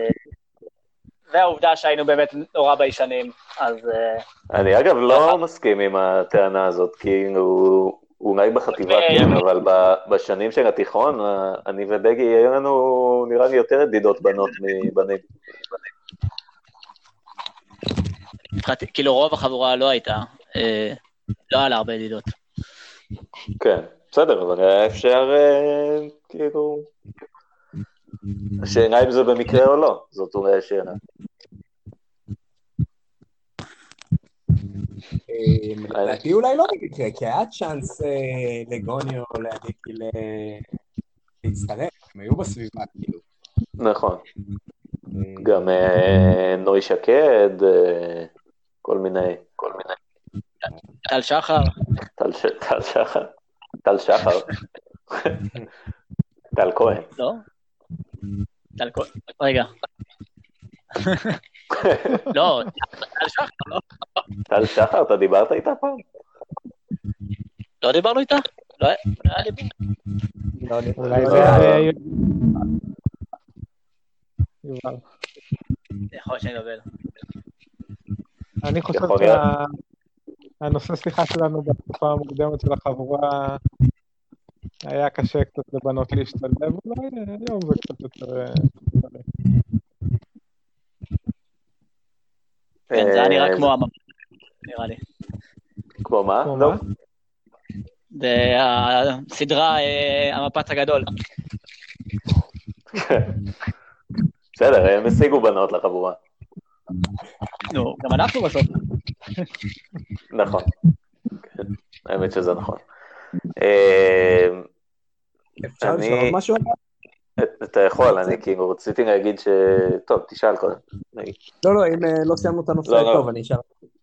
והעובדה שהיינו באמת נורא ביישנים, אז אה, אני אגב לא מסכים עם הטענה הזאת, כאילו, אולי בחטיבה אה, כן, אבל בשנים של התיכון, אה, אני ובגי, היו לנו נראה לי יותר ידידות בנות מבנים. כאילו רוב החבורה לא הייתה, אה, לא היה לה הרבה ידידות. כן, בסדר, אבל היה אפשר, אה, כאילו... השאלה אם זה במקרה או לא, זאת אולי השאלה. אה, לדעתי אולי לא במקרה, כי היה צ'אנס אה, לגוני או לעדיקי ל- להצטרף, הם היו בסביבה, כאילו. נכון. גם אה, נוי שקד, אה, כל מיני, כל מיני. טל שחר, טל שחר, טל שחר, טל כהן. לא? טל כהן, רגע, לא, טל שחר, לא? טל שחר, אתה דיברת איתה פעם? לא דיברנו איתה? לא היה לא דיבור. לא, אני- אולי זה... אה. יכול. אני חושב. שהנושא שיחה שלנו בתקופה המוקדמת של החבורה היה קשה קצת לבנות להשתלב, אולי היום זה קצת יותר... אה, קל. כן, זה היה נראה אה, כמו המפה, נראה לי. כמו מה? לא. זה הסדרה אה, המפץ הגדול. בסדר, הם השיגו בנות לחבורה. נו, גם אנחנו בסוף. נכון. כן, האמת שזה נכון. אה, אפשר אני- לשאול משהו? אתה יכול, אני כאילו רציתי להגיד ש... טוב, תשאל קודם. נגיד. לא, לא, אם אה, לא סיימנו את הנושא, לא, לא. טוב, אני אשאל.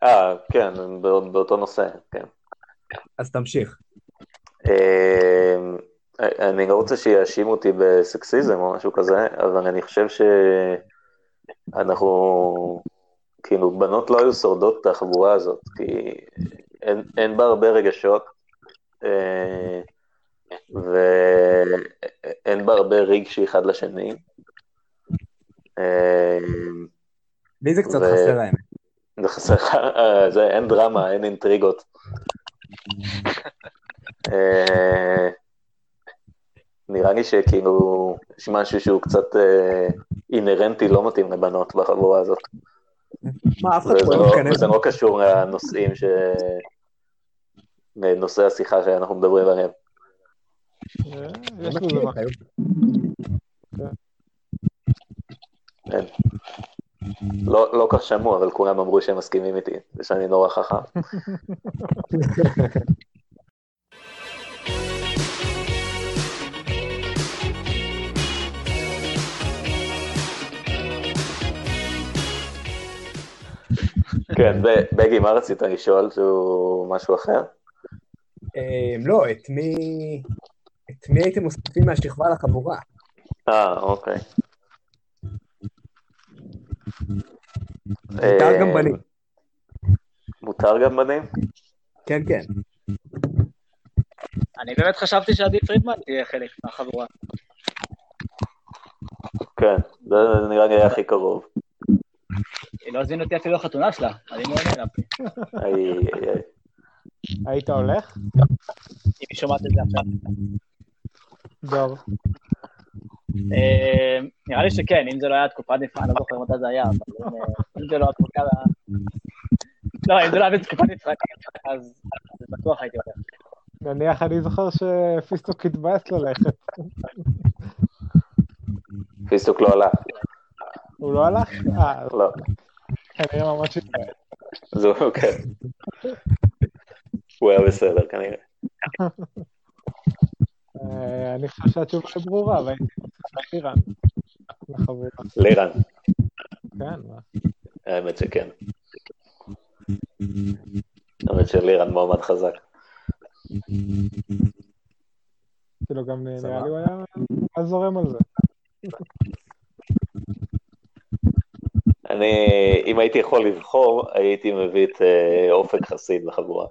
אה, כן, בא- באותו נושא, כן. אז תמשיך. אה, אני לא רוצה שיאשימו אותי בסקסיזם או משהו כזה, אבל אני חושב שאנחנו, כאילו, בנות לא היו שורדות את החבורה הזאת, כי אין, אין בה הרבה רגשות, אה, ואין בה הרבה רגשי אחד לשני. לי זה קצת ו- חסר האמת. זה חסר לך, אה, זה, אין דרמה, אין אינטריגות. אה, נראה לי שכאילו, יש משהו שהוא קצת אה, אינהרנטי לא מתאים לבנות בחבורה הזאת. מה, אף אחד לא לא- מתכנס. וזה לא קשור לנושאים ש... לנושאי השיחה שאנחנו מדברים עליהם. יש. כן. לא, לא כך שמעו, אבל כולם אמרו שהם מסכימים איתי, ושאני נורא חכם. כן, בגי, מה רצית לשאול? שהוא משהו אחר? אה, לא, את מי... את מי הייתם מוסיפים מהשכבה לחבורה? אה, אוקיי. מותר גם אה, בנים. מותר גם בנים? כן, כן. אני באמת חשבתי שעדי פרידמן תהיה חלק מהחבורה. כן, זה נראה לי היה הכי קרוב. היא לא הזמינה אותי אפילו לחתונה שלה, אני מאוד איי, איי. היית הולך? אם היא שומעת את זה עכשיו. דור. אה, נראה לי שכן, אם זה לא היה תקופת נבחרת, אני לא זוכר מתי זה היה, אבל אם, אה, אם זה לא התקופה... לא, אם זה לא היה בתקופת נבחרת, אז אז בטוח הייתי הולך. נניח אני זוכר שפיסטוק התבאס ללכת. פיסטוק לא הלך, הוא לא הלך? אה, לא. כנראה ממש התבאס. זהו, כן. הוא היה בסדר כנראה. אה, אני חושב שהתשובה היא ברורה, צריך איראן. לחבורה. לירן, כן, מה? האמת שכן. האמת שלירן מועמד חזק. כאילו גם נראה. לי הוא היה היה זורם על זה. אני, אם הייתי יכול לבחור, הייתי מביא את אה, אופק חסיד לחבורה.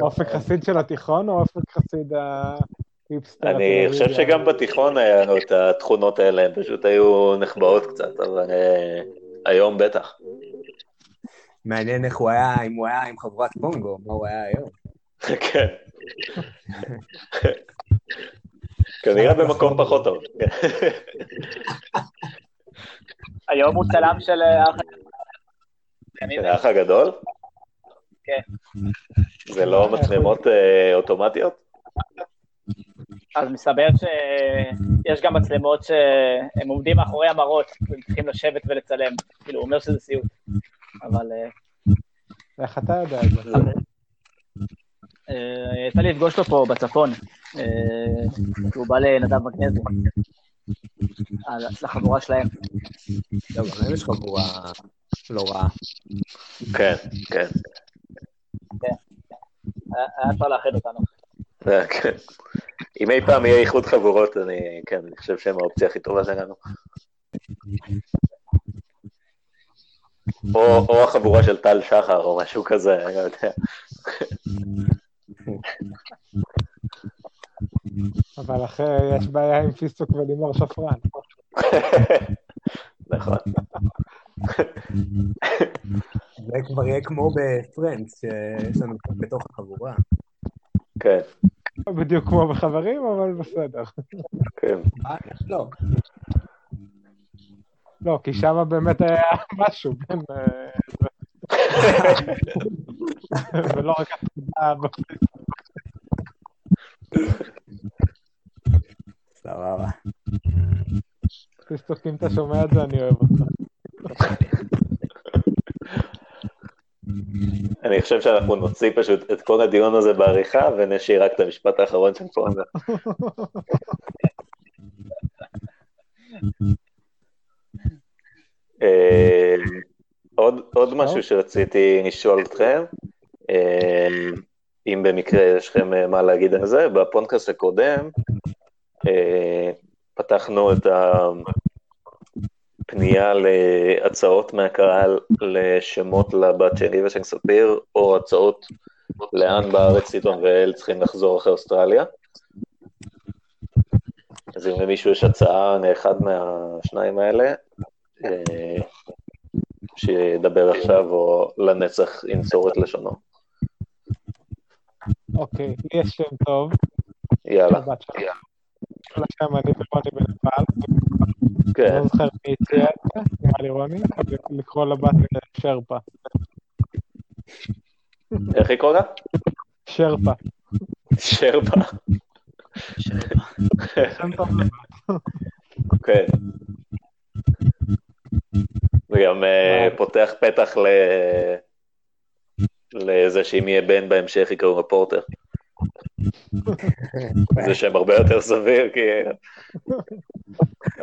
אופק חסיד של התיכון או אופק חסיד ההיפסטר? אני חושב? שגם בתיכון היה לו את התכונות האלה, הן פשוט היו נחבאות קצת, אבל אה, היום בטח. מעניין איך הוא היה, אם הוא היה עם חבורת פונגו, מה הוא היה היום. כן. כנראה במקום פחות טוב. היום הוא צלם של אה, האח של האח הגדול? כן. זה לא מצלמות אה, אוטומטיות? אז מסתבר שיש גם מצלמות שהם עומדים מאחורי המראות, והם צריכים לשבת ולצלם. כאילו, הוא אומר שזה סיוט. אבל אה, איך אתה יודע את זה? אה, יצא לי לפגוש אותו פה בצפון. אה, הוא בא לנדב מגנזי. אה, לחבורה שלהם. לא, גם להם יש חבורה לא רעה. כן, כן. היה היה אפשר לאחד אותנו. אה, כן. אם אי פעם יהיה איחוד חבורות, אני, כן, אני חושב שהם האופציה הכי טובה שלנו. או או החבורה של טל שחר או משהו כזה, אני לא יודע. אבל אחרי, יש בעיה עם פיסטוק ולימור שפרן. נכון. זה כבר יהיה כמו בפרנדס, שיש לנו בתוך החבורה. כן, לא בדיוק כמו בחברים, אבל בסדר. כן. לא. לא, כי שם באמת היה משהו בין... אה, ולא רק. סבבה. פיסטוק, אם אתה שומע את זה, אני אוהב אותך. אני חושב שאנחנו נוציא פשוט את כל הדיון הזה בעריכה ונשאיר רק את המשפט האחרון של פונגה. אה, עוד, משהו שרציתי לשאול אתכם, אה, אם במקרה יש לכם אה, מה להגיד על זה, בפודקאסט הקודם פתחנו את הפנייה להצעות מהקהל לשמות לבת שלי ושל ספיר, או הצעות לאן בארץ ציטון ואל צריכים לחזור אחרי אוסטרליה. אז אם למישהו יש הצעה לאחד מהשניים האלה, אה, שידבר עכשיו או לנצח ינצור את לשונו. אוקיי, לי יש שם טוב. יאללה. כל השם אני בנפאל. כן, לא זוכר מי הציע את זה, נראה לי רוני, לקרוא לבת שרפה. איך לקרוא לה? שרפה. שרפה. כן. זה גם אה, פותח פתח. לזה שאם יהיה בן בהמשך יקראו לו פורטר. זה שם הרבה יותר סביר, כי...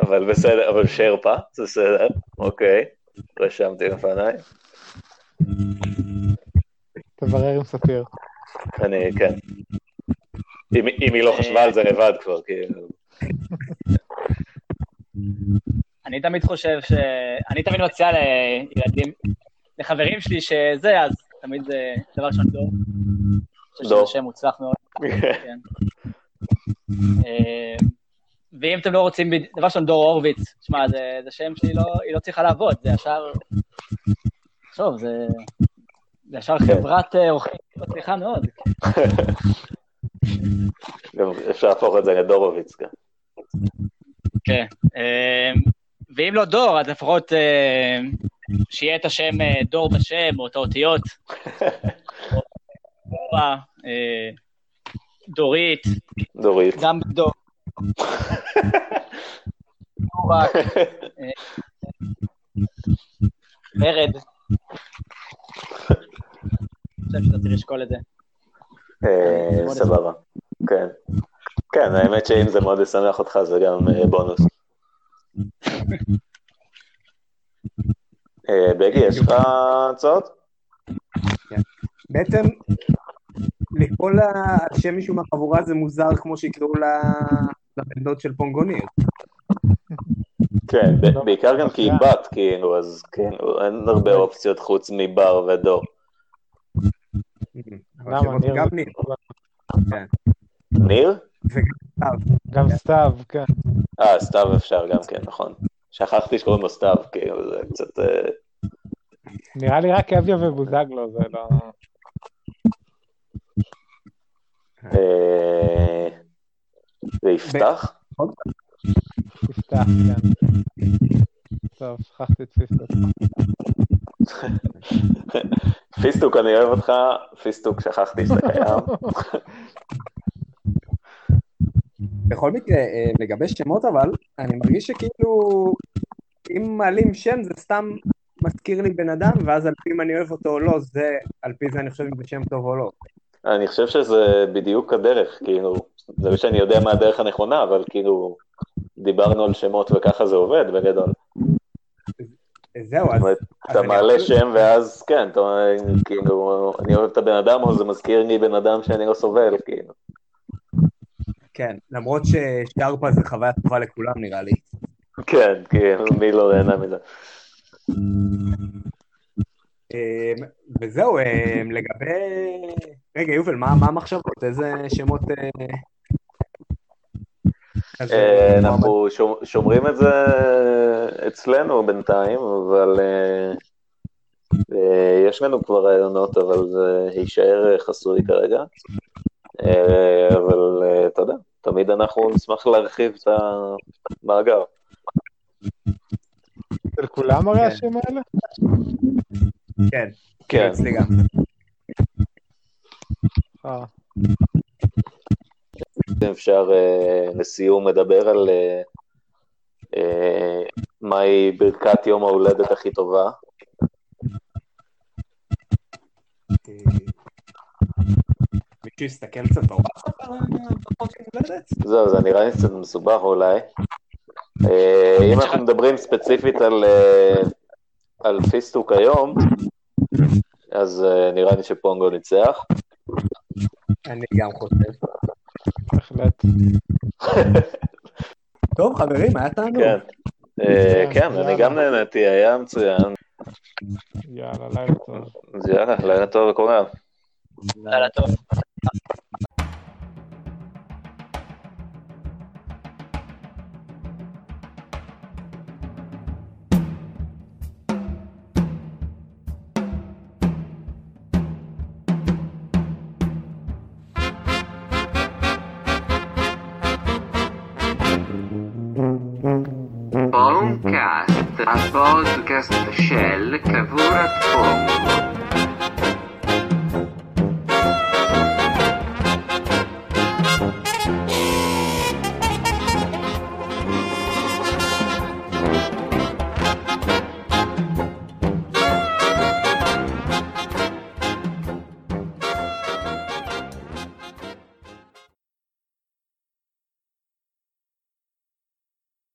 אבל בסדר, אבל שרפה, זה בסדר, אוקיי, רשמתי לפניי. תברר עם ספיר. אני, כן. אם, אם היא לא חשבה על זה לבד כבר, כאילו. אני תמיד חושב ש... אני תמיד מציע לילדים, לחברים שלי שזה, אז תמיד זה דבר ראשון דור. אני חושב דור. שזה שם מוצלח מאוד. כן. ואם אתם לא רוצים, דבר ראשון, דור הורוביץ, שמע, זה, זה שם שהיא לא, לא צריכה לעבוד, זה ישר... טוב, זה, זה ישר כן. חברת אה, עורכי דין מצליחה מאוד. גם אפשר להפוך את זה לדורוביץ גם. כן. אה, ואם לא דור, אז לפחות אה, שיהיה את השם אה, דור בשם, או את האותיות. דורית, דורית. גם דור. ורד. אני חושב שאתה צריך לשקול את זה. אה, סבבה. כן. כן, האמת שאם זה מאוד ישמח אותך זה גם אה, בונוס. בגי, יש לך הצעות? בעצם, לקרוא לה על שם מישהו מהחבורה זה מוזר כמו שיקראו לה לבן דוד של פונגוניר. כן, בעיקר גם כי היא בת, כאילו, אז כאילו, אין הרבה אופציות חוץ מבר ודור. שמות ניר גם זה- ניר. כן. ניר? גם סתיו, כן. אה, סתיו אפשר גם כן, נכון. שכחתי שקוראים לו סתיו, כאילו, זה קצת... אה, נראה לי רק אביה ובוזגלו, זה לא... אה, זה יפתח? כן. טוב, שכחתי את פיסטוק. פיסטוק, אני אוהב אותך, פיסטוק, שכחתי שאתה קיים. בכל מקרה, אה, לגבי שמות אבל, אני מרגיש שכאילו, אם מעלים שם זה סתם מזכיר לי בן אדם, ואז על פי אם אני אוהב אותו או לא, זה, על פי זה אני חושב אם זה שם טוב או לא. אני חושב שזה בדיוק הדרך, כאילו, זה לא שאני יודע מה הדרך הנכונה, אבל כאילו, דיברנו על שמות וככה זה עובד בגדול. זהו, אז... אתה מעלה שם ואז כן, אתה אומר, כאילו, אני אוהב את הבן אדם, או זה מזכיר לי בן אדם שאני לא סובל, כאילו. כן, למרות ששרפה זה חוויה טובה לכולם נראה לי. כן, כאילו, מי לא נהנה מזה? אה, וזהו, אה, לגבי... רגע, יובל, מה מה המחשבות? איזה שמות... אה, אה, מועמד- אנחנו שומ- שומרים את זה אצלנו בינתיים, אבל אה, אה, יש לנו כבר רעיונות, אבל זה יישאר חסוי כרגע. אה, אבל אה, אתה יודע, תמיד אנחנו נשמח להרחיב את המאגר. של כולם הרי כן. השם האלה? כן, כן, אצלי גם. אה, אם אפשר אה, לסיום לדבר על אה, מהי ברכת יום ההולדת הכי טובה. מישהו יסתכל קצת בוואטסאפ על הברכות יום הולדת? זהו, זה נראה לי קצת מסובך אולי. אם אנחנו מדברים ספציפית על, על פיסטוק היום, אז אה, נראה לי שפונגו ניצח. אני גם חושב. בהחלט. טוב, חברים, היה תענוג. כן. אה, כן, אני גם נהניתי, היה מצוין. יאללה, לילה טוב. אז יאללה, לילה טוב לכולם. לילה טוב. פורום קאסט, הפודקאסט של קבורת פונגו.